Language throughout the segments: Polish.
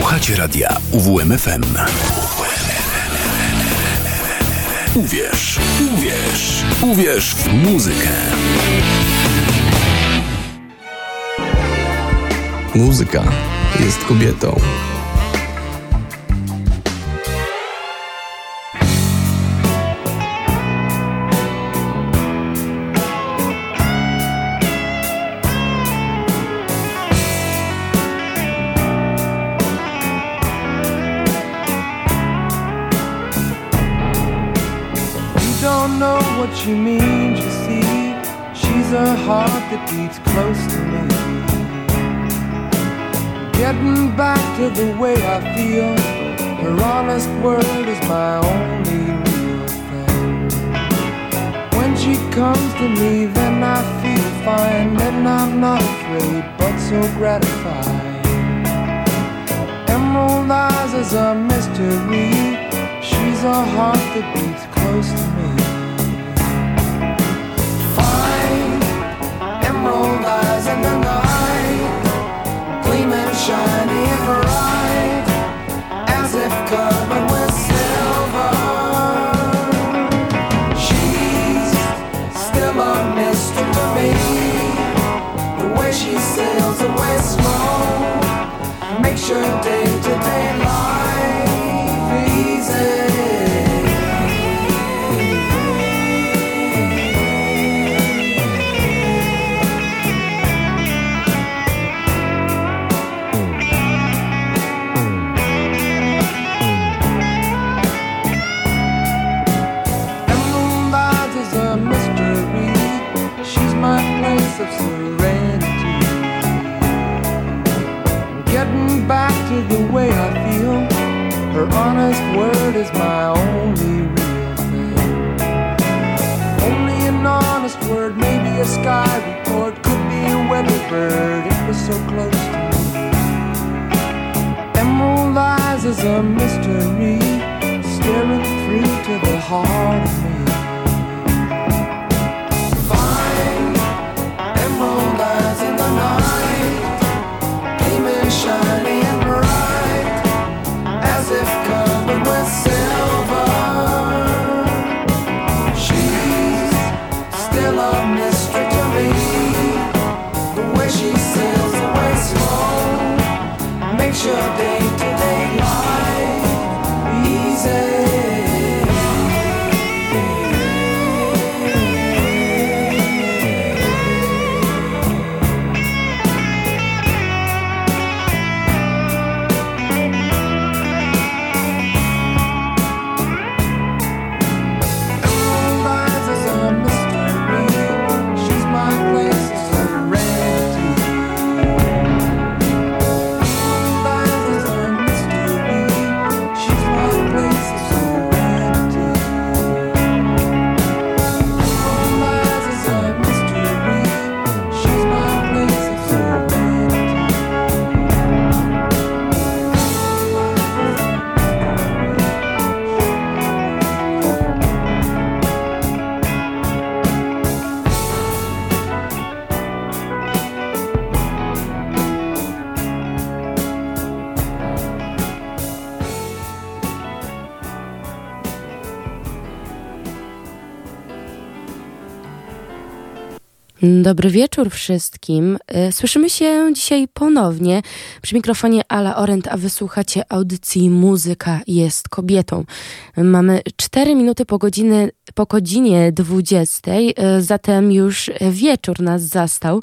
Słuchacie radia UWMFM. Uwierz, uwierz, uwierz w muzykę. Muzyka jest kobietą. She means, you see. She's a heart that beats close to me. Getting back to the way I feel. Her honest word is my only real thing. When she comes to me, then I feel fine. Then I'm not afraid, but so gratified. Emerald eyes is a mystery. She's a heart that beats close to me. In the night, gleaming shiny and bright, as if covered with silver. She's still a mystery to me. The way she sails away slow makes your day to the way I feel. Her honest word is my only real thing. Only an honest word, maybe a sky report, could be a weather bird. It was so close to me. Emerald eyes is a mystery, staring through to the heart of me. Dobry wieczór wszystkim. E, słyszymy się dzisiaj ponownie przy mikrofonie Ala Orent, a wysłuchacie audycji Muzyka jest kobietą. Mamy 4 minuty po, godziny, po godzinie 20, e, zatem już wieczór nas zastał,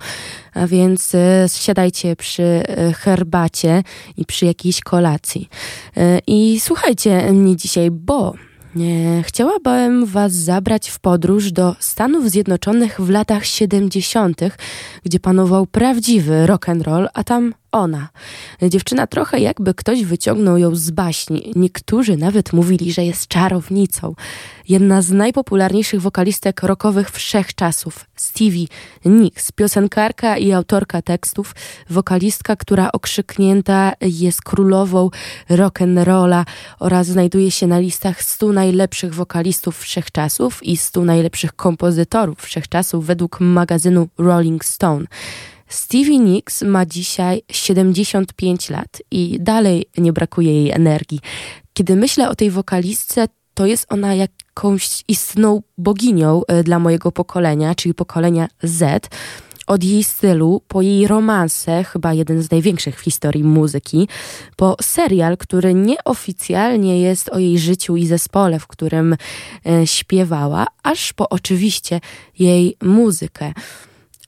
a więc e, siadajcie przy herbacie i przy jakiejś kolacji. I słuchajcie mnie dzisiaj, bo Chciałabym Was zabrać w podróż do Stanów Zjednoczonych w latach 70., gdzie panował prawdziwy rock and roll, a tam ona. Dziewczyna trochę jakby ktoś wyciągnął ją z baśni. Niektórzy nawet mówili, że jest czarownicą. Jedna z najpopularniejszych wokalistek rockowych wszechczasów, Stevie Nicks, piosenkarka i autorka tekstów, wokalistka, która okrzyknięta jest królową rock'n'rolla oraz znajduje się na listach 100 najlepszych wokalistów wszechczasów i 100 najlepszych kompozytorów wszechczasów według magazynu Rolling Stone. Stevie Nicks ma dzisiaj 75 lat i dalej nie brakuje jej energii. Kiedy myślę o tej wokalistce, to jest ona jakąś istną boginią e, dla mojego pokolenia, czyli pokolenia Z. Od jej stylu, po jej romanse, chyba jeden z największych w historii muzyki, po serial, który nieoficjalnie jest o jej życiu i zespole, w którym e, śpiewała, aż po oczywiście jej muzykę.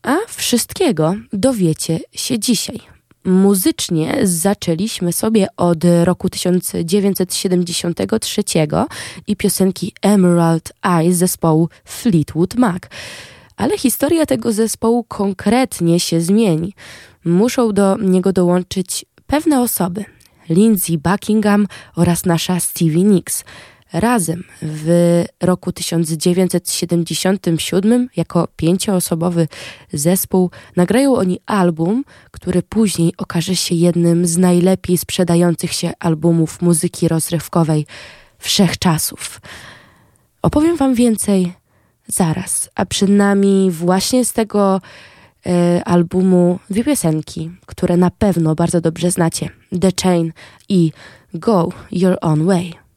A wszystkiego dowiecie się dzisiaj. Muzycznie zaczęliśmy sobie od roku 1973 i piosenki Emerald Eyes zespołu Fleetwood Mac. Ale historia tego zespołu konkretnie się zmieni. Muszą do niego dołączyć pewne osoby. Lindsey Buckingham oraz nasza Stevie Nicks. Razem w roku 1977 jako pięcioosobowy zespół nagrają oni album, który później okaże się jednym z najlepiej sprzedających się albumów muzyki rozrywkowej wszechczasów. Opowiem Wam więcej zaraz, a przed nami właśnie z tego e, albumu dwie piosenki, które na pewno bardzo dobrze znacie: The Chain i Go Your Own Way.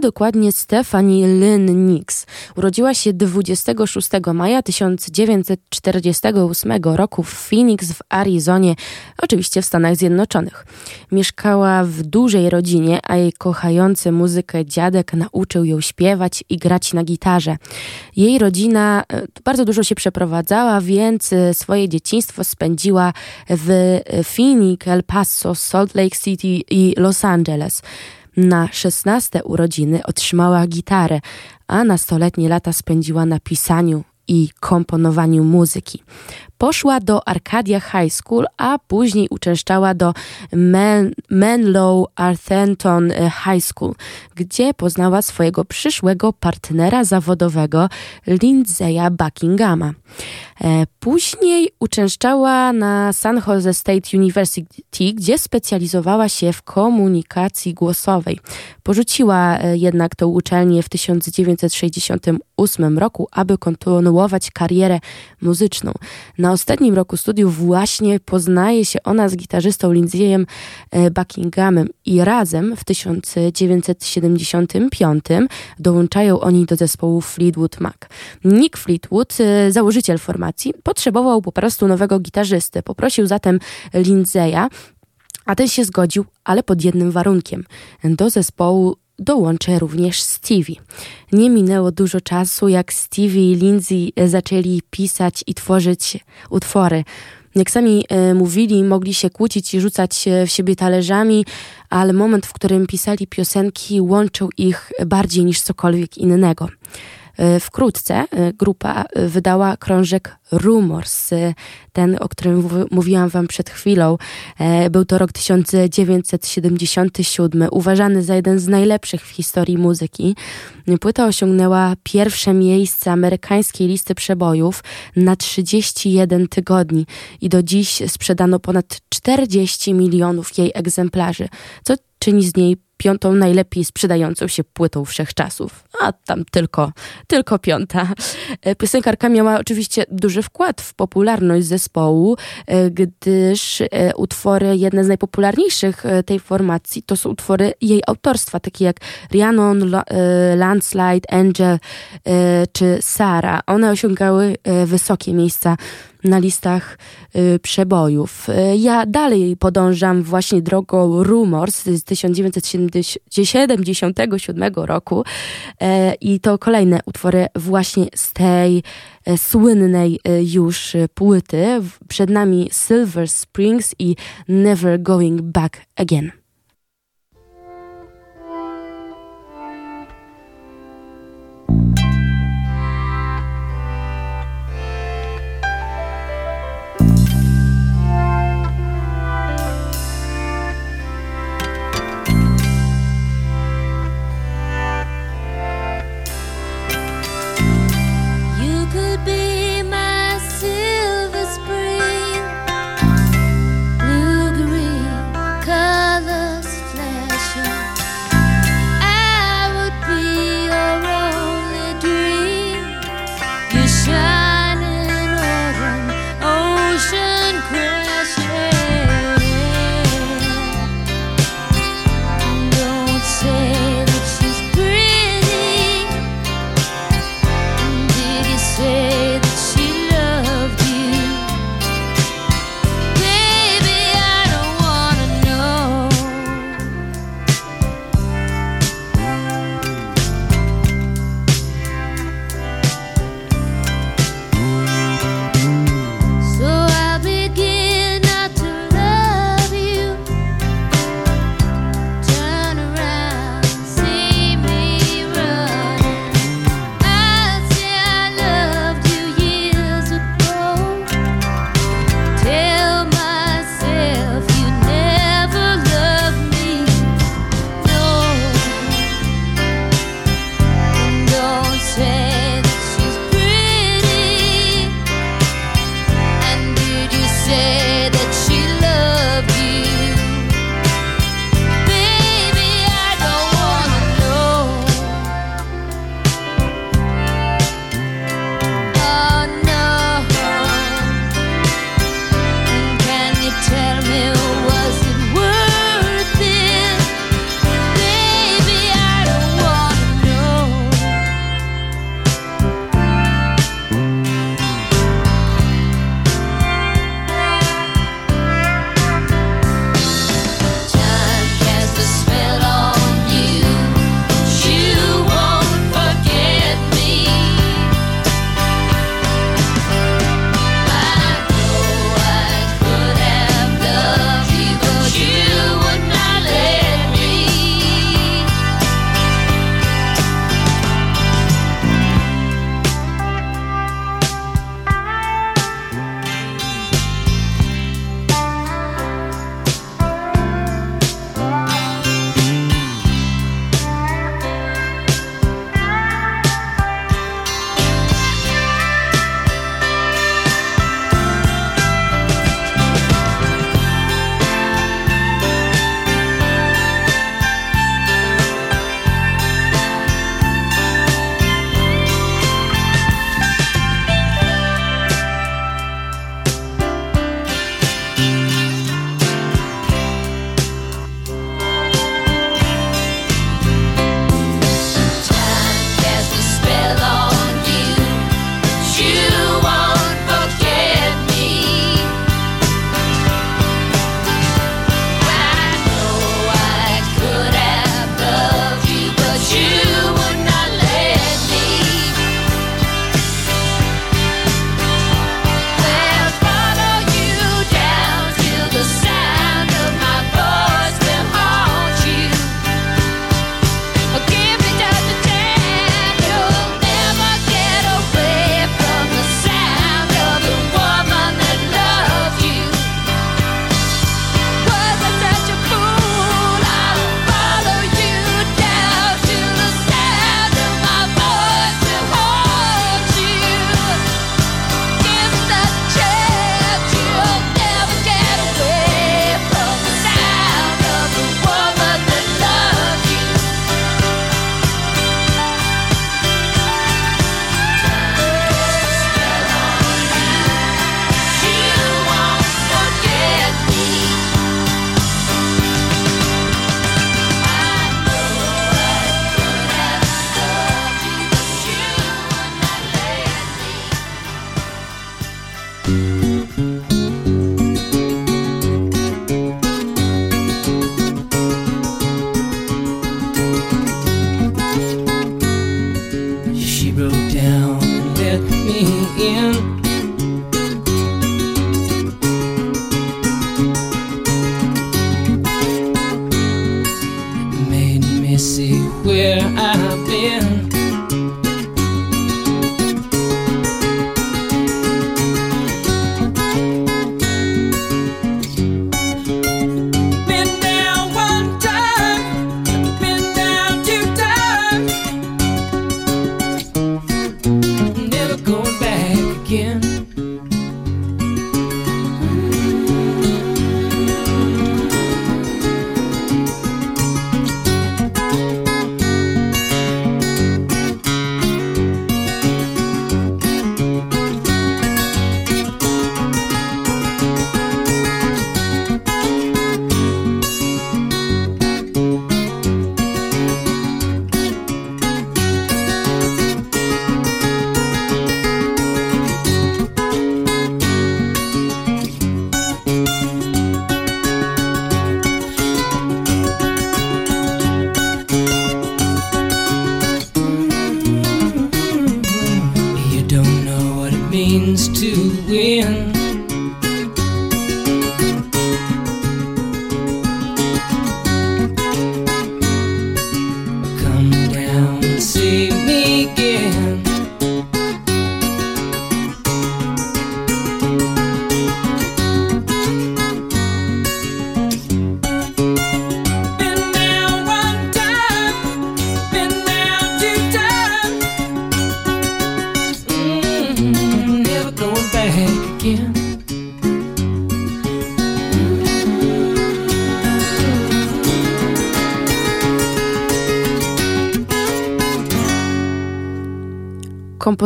Dokładnie Stephanie Lynn Nicks. Urodziła się 26 maja 1948 roku w Phoenix w Arizonie, oczywiście w Stanach Zjednoczonych. Mieszkała w dużej rodzinie, a jej kochający muzykę dziadek nauczył ją śpiewać i grać na gitarze. Jej rodzina e, bardzo dużo się przeprowadzała, więc e, swoje dzieciństwo spędziła w Phoenix, El Paso, Salt Lake City i Los Angeles. Na 16 urodziny otrzymała gitarę, a nastoletnie lata spędziła na pisaniu i komponowaniu muzyki. Poszła do Arcadia High School, a później uczęszczała do Men Menlo Arthurton High School, gdzie poznała swojego przyszłego partnera zawodowego Lindsaya Buckinghama. E, później uczęszczała na San Jose State University, gdzie specjalizowała się w komunikacji głosowej. Porzuciła e, jednak tę uczelnię w 1968 roku, aby kontynuować karierę muzyczną. Na ostatnim roku studiów właśnie poznaje się ona z gitarzystą Lindsayem e, Buckinghamem i razem w 1975 dołączają oni do zespołu Fleetwood Mac. Nick Fleetwood, założyciel formacji, potrzebował po prostu nowego gitarzysty. Poprosił zatem Lindseya, a ten się zgodził, ale pod jednym warunkiem. Do zespołu dołączy również Stevie. Nie minęło dużo czasu, jak Stevie i Lindsay zaczęli pisać i tworzyć utwory. Jak sami e, mówili, mogli się kłócić i rzucać w siebie talerzami, ale moment, w którym pisali piosenki, łączył ich bardziej niż cokolwiek innego. E, wkrótce e, grupa e, wydała krążek Rumors, ten, o którym mówiłam wam przed chwilą. Był to rok 1977, uważany za jeden z najlepszych w historii muzyki. Płyta osiągnęła pierwsze miejsce amerykańskiej listy przebojów na 31 tygodni i do dziś sprzedano ponad 40 milionów jej egzemplarzy, co czyni z niej piątą najlepiej sprzedającą się płytą wszechczasów. A tam tylko, tylko piąta. E, piosenkarka miała oczywiście duży wkład w popularność zespołu, e, gdyż e, utwory, jedne z najpopularniejszych tej formacji, to są utwory jej autorstwa, takie jak Rhiannon, Landslide, Angel czy Sara. One osiągały wysokie miejsca na listach y, przebojów. Ja dalej podążam właśnie drogą Rumors z 1977 roku e, i to kolejne utwory właśnie z tej e, słynnej e, już płyty. Przed nami Silver Springs i Never Going Back Again.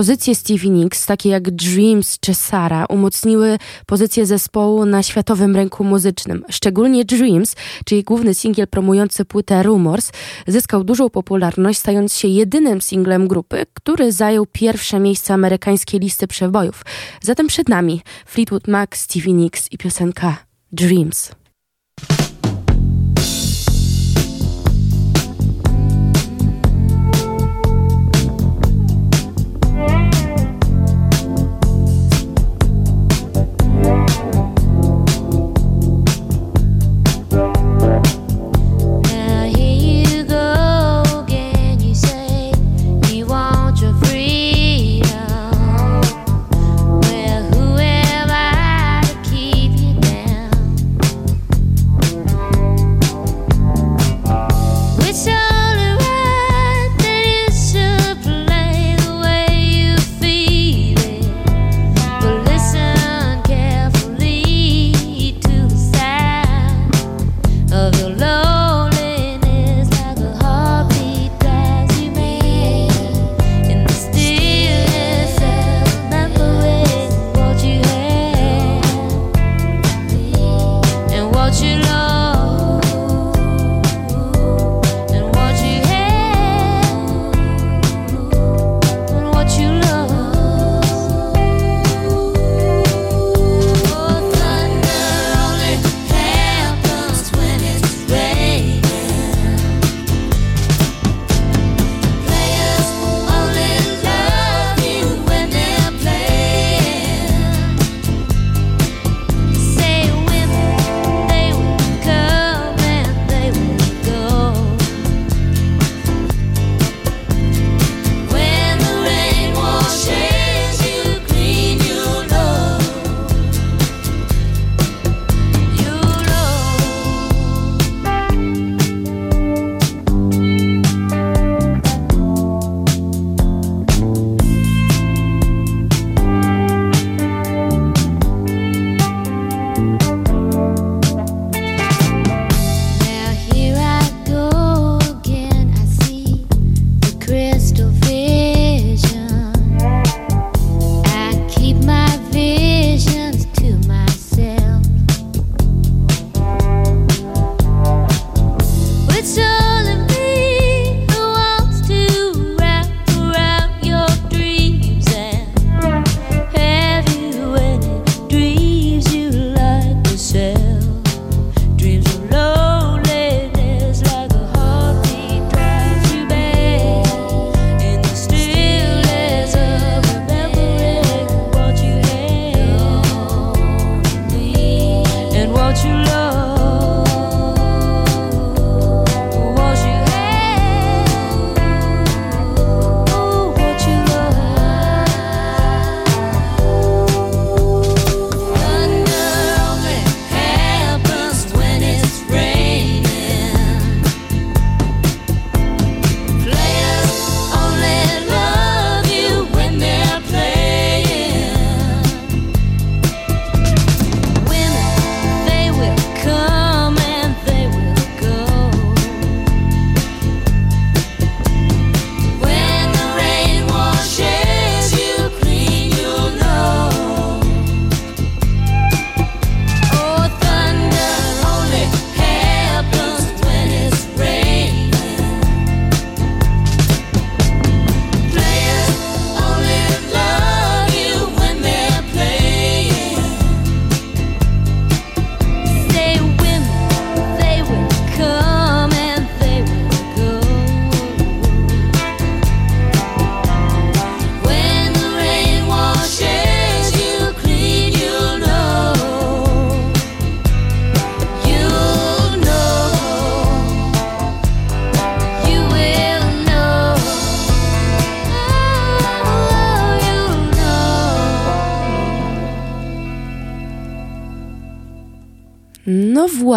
Kompozycje Stevie Nicks, takie jak Dreams czy Sara, umocniły pozycję zespołu na światowym rynku muzycznym. Szczególnie Dreams, czyli główny singiel promujący płytę Rumors, zyskał dużą popularność, stając się jedynym singlem grupy, który zajął pierwsze miejsce amerykańskiej listy przebojów. Zatem przed nami Fleetwood Mac, Stevie Nicks i piosenka Dreams.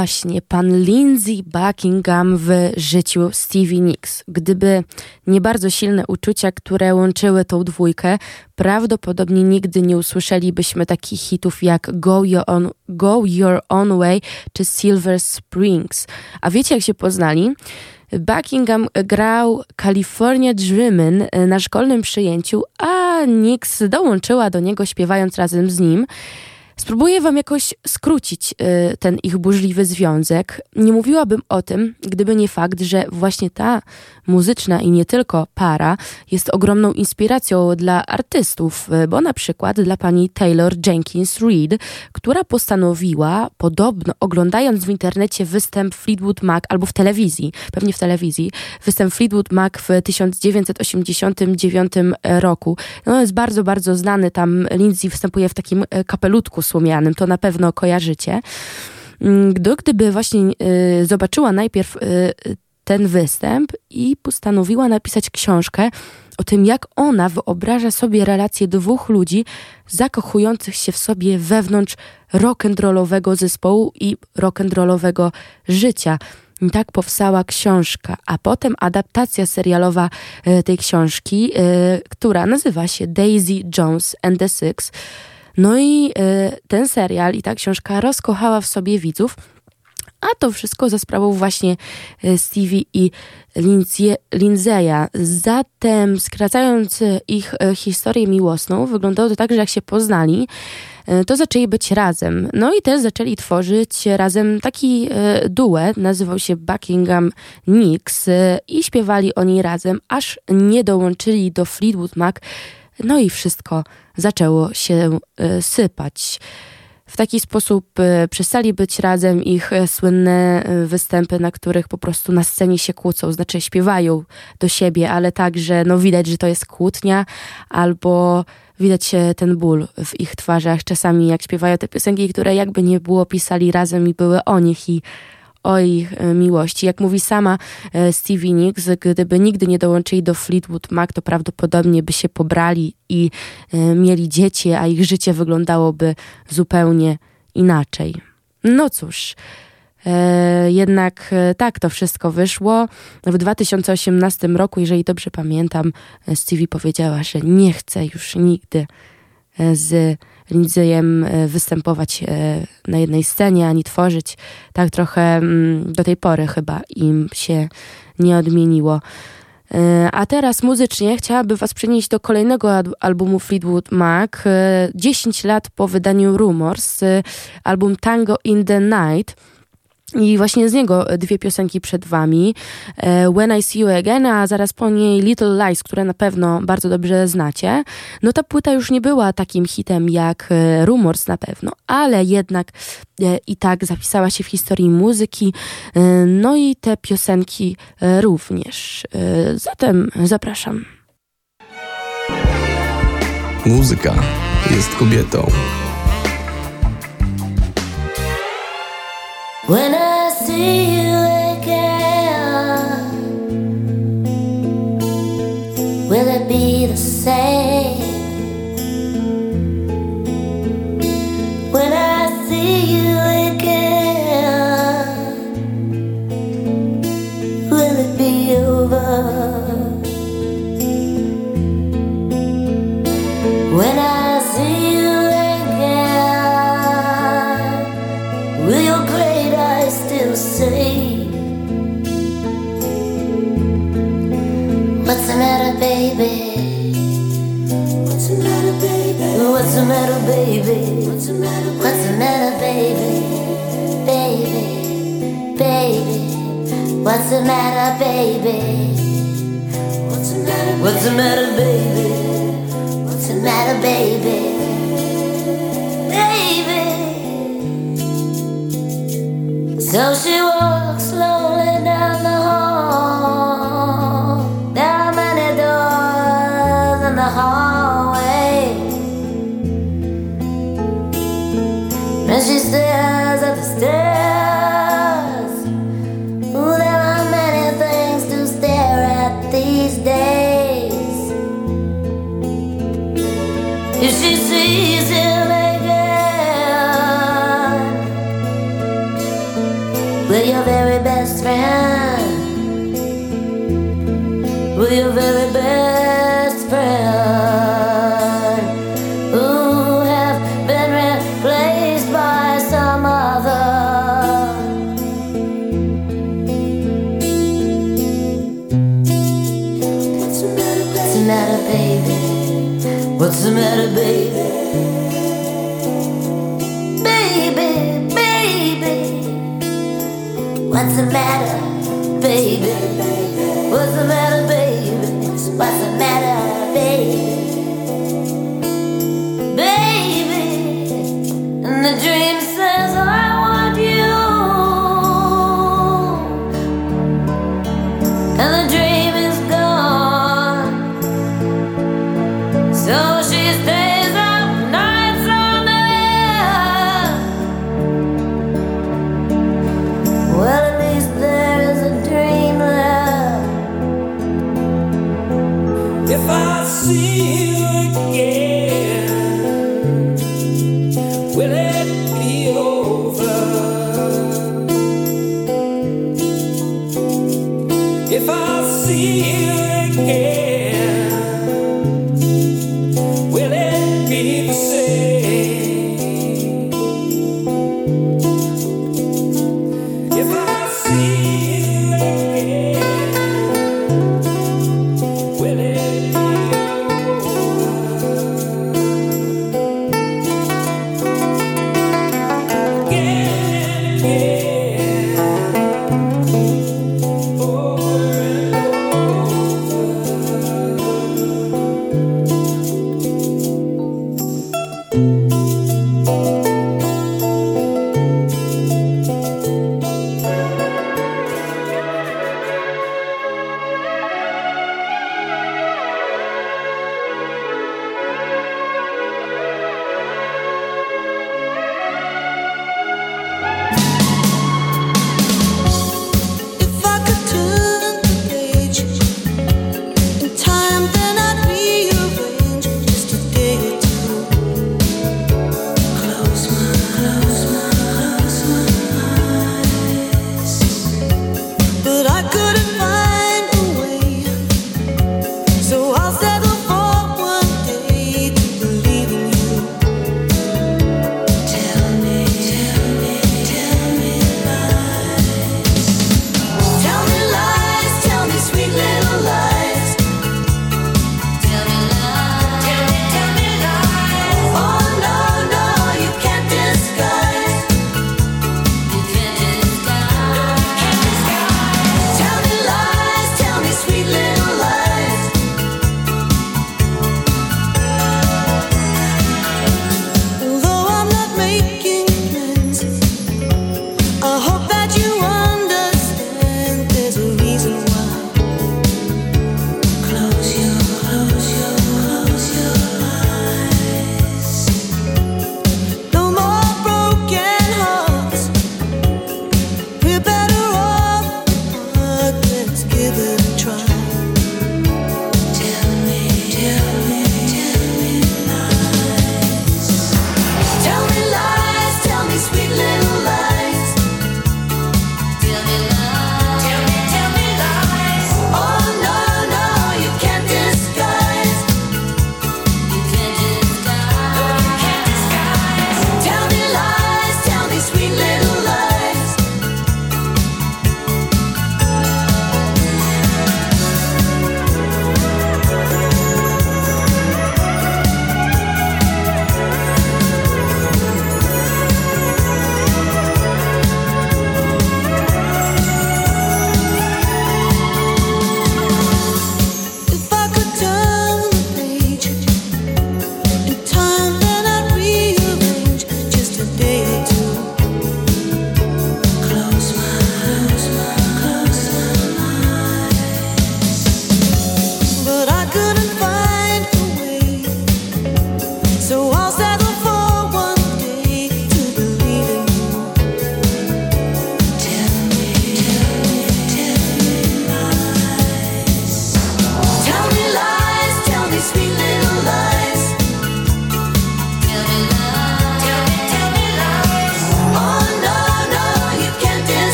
Właśnie, pan Lindsay Buckingham w życiu Stevie Nicks. Gdyby nie bardzo silne uczucia, które łączyły tą dwójkę, prawdopodobnie nigdy nie usłyszelibyśmy takich hitów jak Go Your Own, Go Your Own Way czy Silver Springs. A wiecie jak się poznali? Buckingham grał California Dreamin' na szkolnym przyjęciu, a Nicks dołączyła do niego śpiewając razem z nim. Spróbuję wam jakoś skrócić y, ten ich burzliwy związek. Nie mówiłabym o tym, gdyby nie fakt, że właśnie ta muzyczna i nie tylko para jest ogromną inspiracją dla artystów, y, bo na przykład dla pani Taylor Jenkins Reid, która postanowiła, podobno oglądając w internecie występ Fleetwood Mac albo w telewizji, pewnie w telewizji, występ Fleetwood Mac w 1989 roku. No jest bardzo, bardzo znany, tam Lindsay występuje w takim y, kapelutku słomianym, to na pewno kojarzycie. Mm, gdyby właśnie y, zobaczyła najpierw y, ten występ i postanowiła napisać książkę o tym, jak ona wyobraża sobie relacje dwóch ludzi zakochujących się w sobie wewnątrz rock'n'rollowego zespołu i rock'n'rollowego życia. Tak powstała książka, a potem adaptacja serialowa y, tej książki, która nazywa się Daisy Jones and the Six. No i y, ten serial i ta książka rozkochała w sobie widzów, a to wszystko za sprawą właśnie y, Stevie i Lindsaya. Zatem, skracając ich y, historię miłosną, wyglądało to tak, że jak się poznali, to zaczęli być razem. No i też zaczęli tworzyć razem taki duet, nazywał się Buckingham Nicks i śpiewali oni razem, aż nie dołączyli do Fleetwood Mac, no i wszystko zaczęło się e, sypać. W taki sposób e, przestali być razem ich e, słynne występy, na których po prostu na scenie się kłócą, znaczy śpiewają do siebie, ale także no, widać, że to jest kłótnia albo widać ten ból w ich twarzach. Czasami jak śpiewają te piosenki, które jakby nie było pisali razem i były o nich i o ich e, miłości. Jak mówi sama e, Stevie Nicks, gdyby nigdy nie dołączyli do Fleetwood Mac, to prawdopodobnie by się pobrali i e, mieli dzieci, a ich życie wyglądałoby zupełnie inaczej. No cóż. jednak tak to wszystko wyszło. W 2018 roku, jeżeli dobrze pamiętam, Stevie powiedziała, że nie chce już nigdy z Lindsayem e, występować e, na jednej scenie, ani tworzyć. Tak trochę mm, do tej pory chyba im się nie odmieniło. E, a teraz muzycznie chciałabym Was przenieść do kolejnego albumu Fleetwood Mac. 10 lat po wydaniu Rumors, album Tango in the Night. I właśnie z niego dwie piosenki przed wami. E, When I See You Again, a zaraz po niej Little Lies, które na pewno bardzo dobrze znacie. No ta płyta już nie była takim hitem jak e, Rumors na pewno, ale jednak e, i tak zapisała się w historii muzyki. No i te piosenki również. Zatem zapraszam. Muzyka jest kobietą. When I see you again, will it be the same? Matter, baby? What's the matter, What's the matter baby? Baby, baby. What's the matter, baby? What's the matter? What's the matter, baby? What's the matter, baby? Baby. So she walks slowly of your very best friend who have been replaced by some other. What's the matter, baby? What's the matter, baby?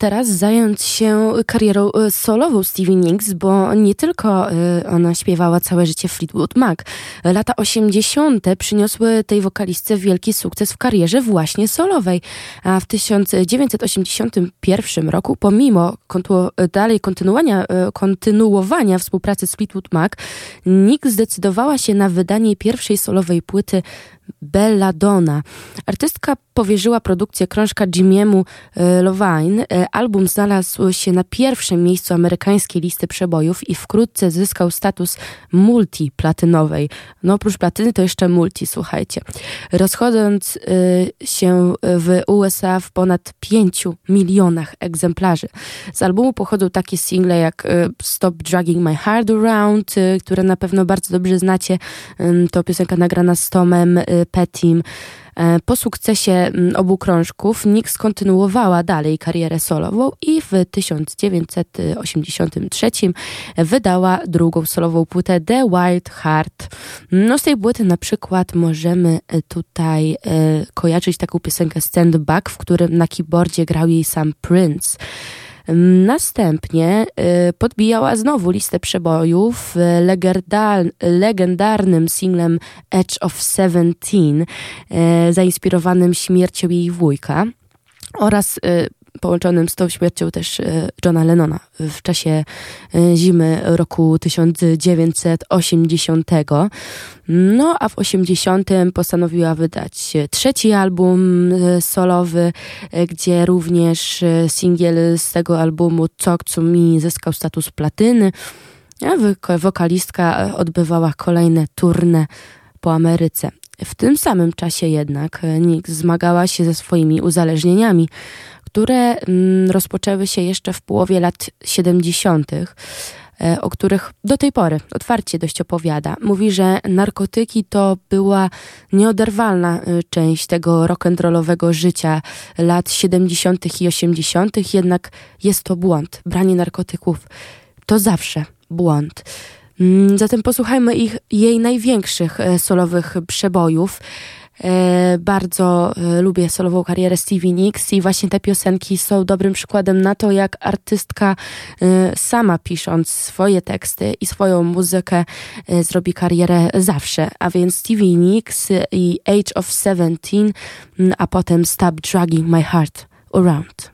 Teraz zająć się karierą e, solową Stevie Nicks, bo nie tylko e, ona śpiewała całe życie Fleetwood Mac. Lata 80. przyniosły tej wokalistce wielki sukces w karierze właśnie solowej, a w 1981 roku, pomimo kontu- dalej kontynuowania, e, kontynuowania współpracy z Fleetwood Mac, Nicks zdecydowała się na wydanie pierwszej solowej płyty Belladonna. Artystka powierzyła produkcję krążka Jimiemu e, Lovine. E, Album znalazł się na pierwszym miejscu amerykańskiej listy przebojów i wkrótce zyskał status multiplatynowej. No oprócz platyny to jeszcze multi, słuchajcie. Rozchodząc e, się w USA w ponad 5 milionach egzemplarzy. Z albumu pochodzą takie single jak Stop Dragging My Heart Around, które na pewno bardzo dobrze znacie. To piosenka nagrana z Tomem Pettim. E, Po sukcesie obu krążków Nix kontynuowała dalej karierę solową i w 1983 wydała drugą solową płytę The Wild Heart. No z tej płyty na przykład możemy e, tutaj e, kojarzyć taką piosenkę Stand Back, w którym na keyboardzie grał jej sam Prince. Następnie y, podbijała znowu listę przebojów y, legendar- legendarnym singlem Edge of Seventeen, y, zainspirowanym śmiercią jej wujka oraz połączonym z tą śmiercią też y, Johna Lennona w czasie y, zimy roku 1980. No a w 80 postanowiła wydać e, trzeci album e, solowy, e, gdzie również e, singiel z tego albumu to Me zyskał status platyny. A wokalistka e, odbywała kolejne turne po Ameryce. W tym samym czasie jednak e, Nix zmagała się ze swoimi uzależnieniami, które mm, rozpoczęły się jeszcze w połowie lat 70., e, o których do tej pory otwarcie dość opowiada. Mówi, że narkotyki to była nieoderwalna e, część tego rock'n'rollowego życia lat 70. i 80., jednak jest to błąd. Branie narkotyków to zawsze błąd. Mm, Zatem posłuchajmy ich, jej największych e, solowych przebojów. E, bardzo e, lubię solową karierę Stevie Nicks i właśnie te piosenki są dobrym przykładem na to, jak artystka e, sama pisząc swoje teksty i swoją muzykę zrobi karierę zawsze. A więc Stevie Nicks i Age of Seventeen, mm, a potem Stop Dragging My Heart Around.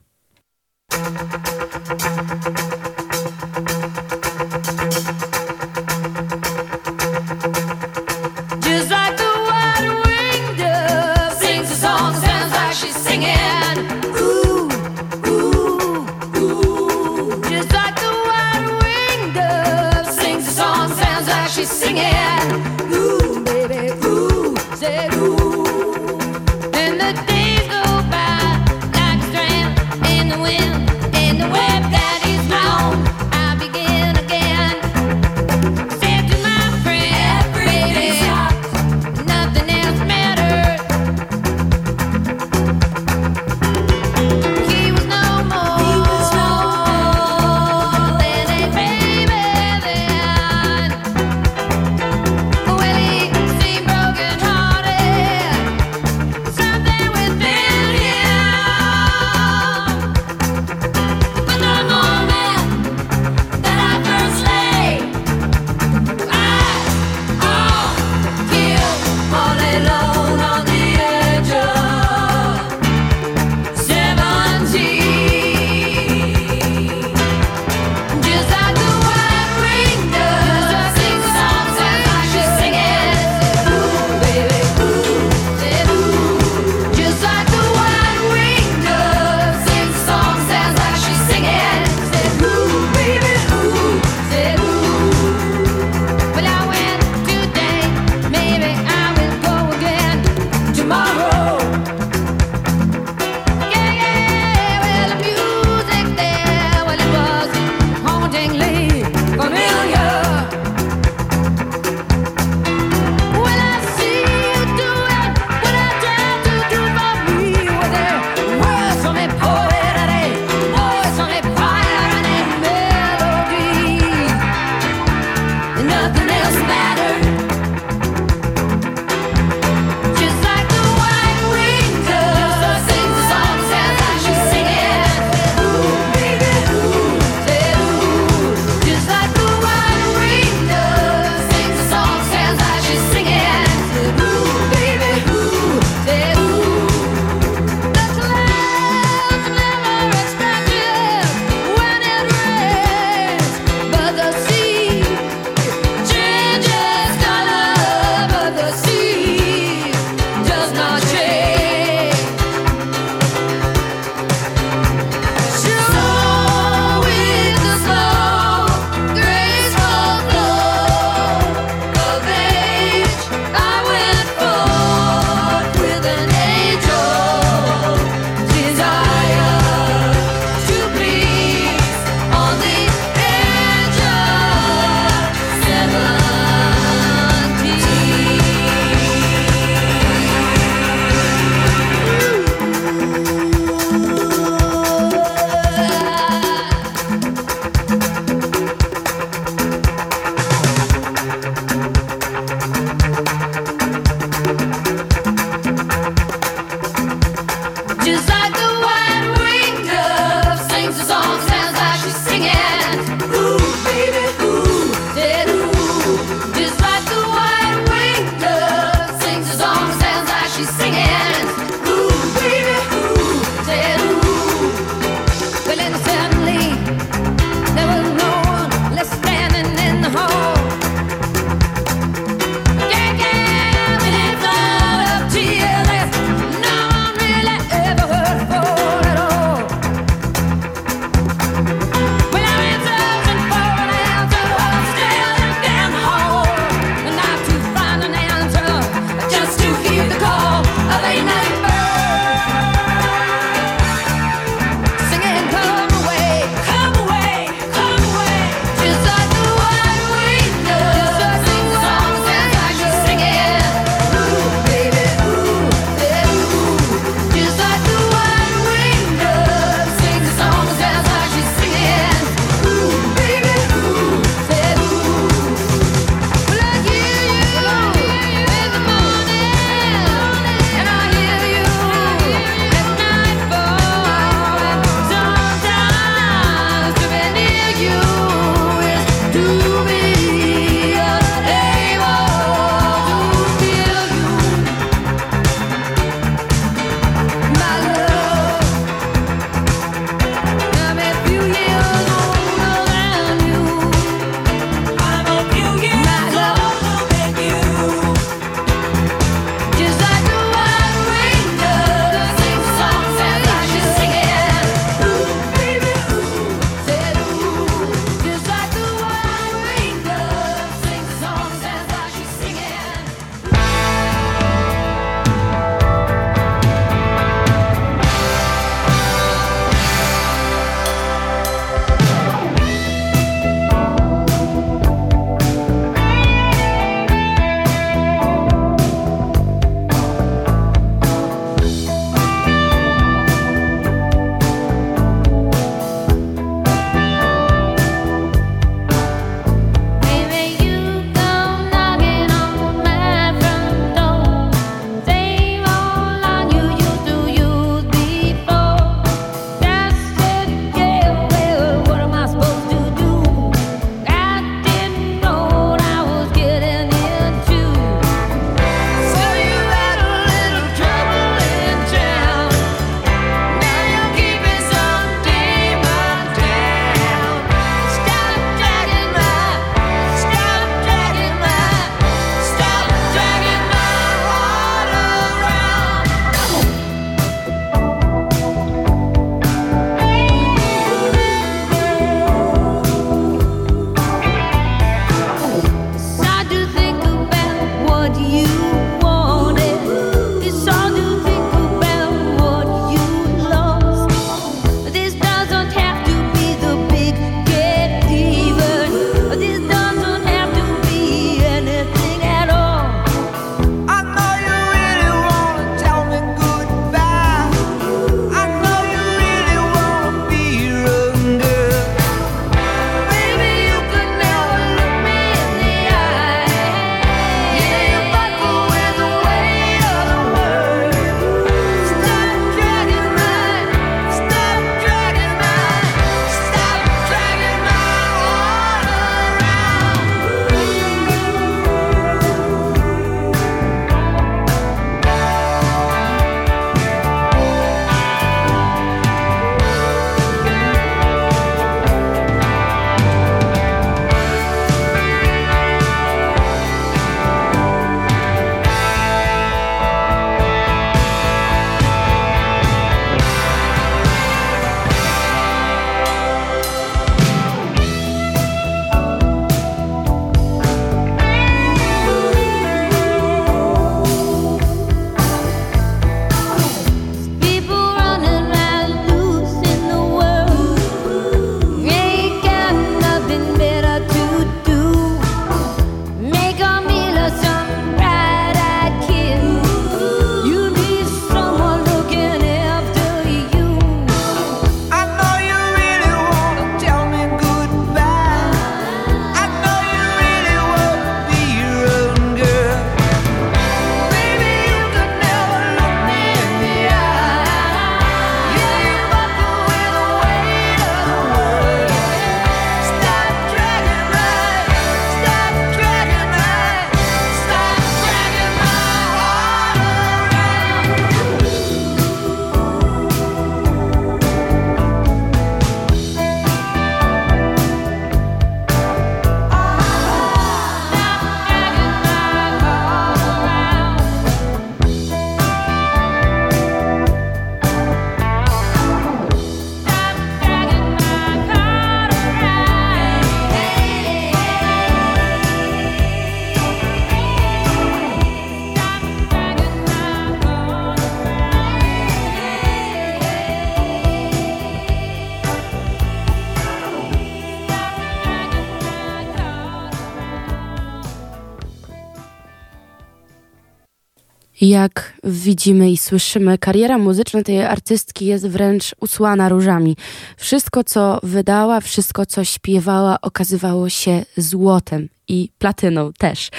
Jak widzimy i słyszymy, kariera muzyczna tej artystki jest wręcz usłana różami. Wszystko, co wydała, wszystko, co śpiewała, okazywało się złotem i platyną też.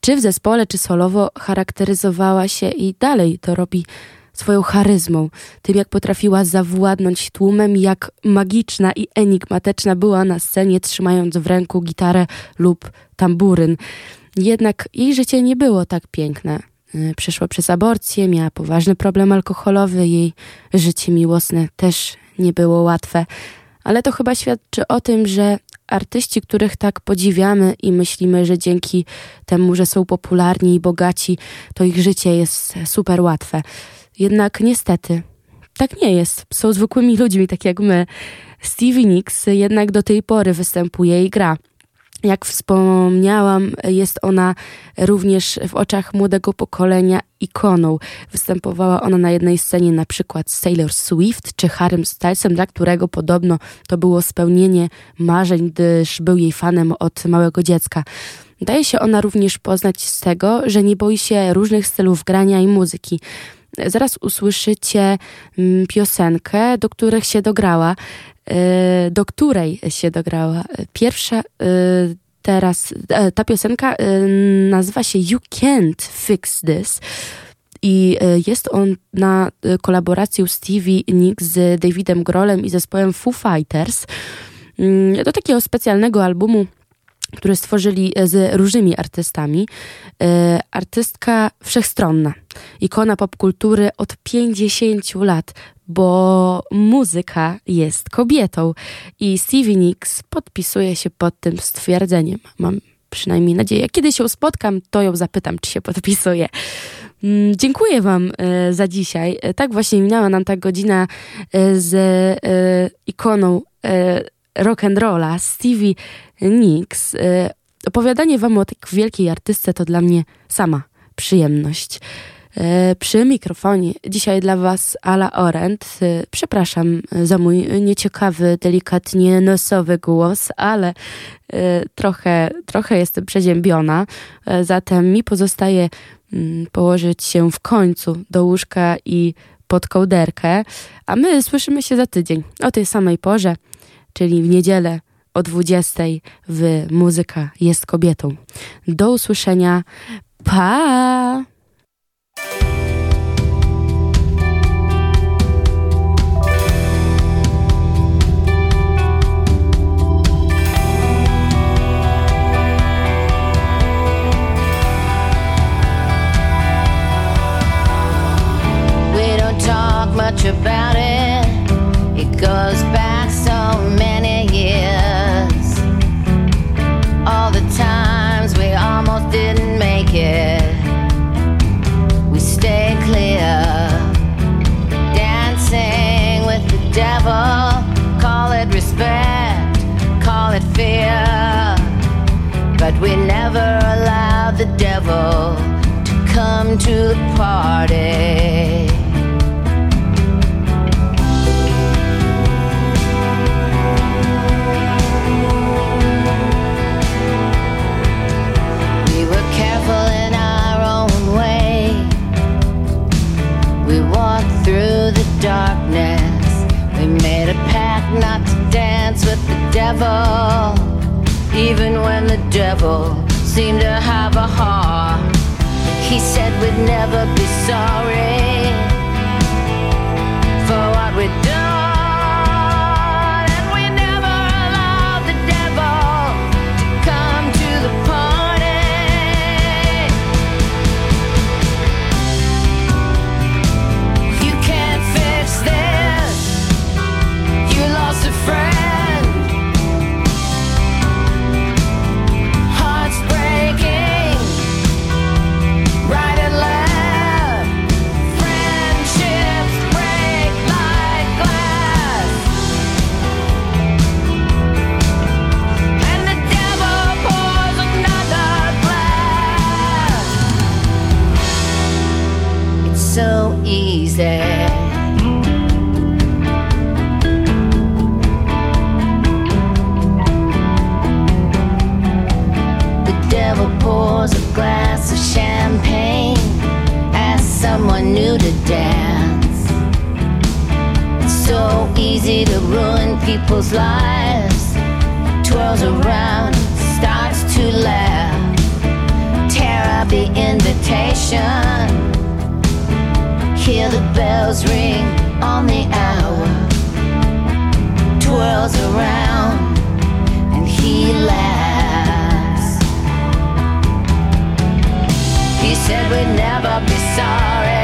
Czy w zespole, czy solowo charakteryzowała się i dalej to robi swoją charyzmą, tym jak potrafiła zawładnąć tłumem, jak magiczna i enigmatyczna była na scenie, trzymając w ręku gitarę lub tamburyn. Jednak jej życie nie było tak piękne. Y, Przeszła przez aborcję, miała poważny problem alkoholowy, jej życie miłosne też nie było łatwe. Ale to chyba świadczy o tym, że artyści, których tak podziwiamy i myślimy, że dzięki temu, że są popularni i bogaci, to ich życie jest super łatwe. Jednak niestety tak nie jest. Są zwykłymi ludźmi, tak jak my. Stevie Nicks jednak do tej pory występuje i gra. Jak wspomniałam, jest ona również w oczach młodego pokolenia ikoną. Występowała ona na jednej scenie na przykład z Taylor Swift czy Harrym Stylesem, dla którego podobno to było spełnienie marzeń, gdyż był jej fanem od małego dziecka. Daje się ona również poznać z tego, że nie boi się różnych stylów grania i muzyki. Zaraz usłyszycie mm, piosenkę, do których się dograła, do której się dograła. Pierwsza e, teraz, e, ta piosenka e, nazywa się You Can't Fix This. I e, jest on na e, kolaborację Stevie Nicks z Davidem Grohlem i zespołem Foo Fighters. Mm, Do takiego specjalnego albumu które stworzyli e, z różnymi artystami. E, artystka wszechstronna, ikona popkultury od 50 lat, bo muzyka jest kobietą i Stevie Nicks podpisuje się pod tym stwierdzeniem. Mam przynajmniej nadzieję. Kiedy się spotkam, to ją zapytam, czy się podpisuje. Mm, Dziękuję Wam e, za dzisiaj. Tak właśnie minęła nam ta godzina z ikoną rock'n'rolla Stevie Nicks. E, Opowiadanie Wam o tak wielkiej artystce to dla mnie sama przyjemność. E, Przy mikrofonie dzisiaj dla Was Ala Orent. E, Przepraszam za mój nieciekawy, delikatnie nosowy głos, ale trochę, trochę jestem przeziębiona. Zatem mi pozostaje mm, położyć się w końcu do łóżka i pod kołderkę, a my słyszymy się za tydzień o tej samej porze, czyli w niedzielę o 20 w Muzyka jest kobietą. Do usłyszenia. Pa! Much about it. It goes back so many years. All the times we almost didn't make it, we stay clear. Dancing with the devil, call it respect, call it fear. But we never allow the devil to come to the party. Devil. Even when the devil seemed to have a heart, he said we'd never be sorry dance. It's so easy to ruin people's lives. Twirls around, starts to laugh. Tear up the invitation. Hear the bells ring on the hour. Twirls around, and he laughs. He said we'd never be sorry.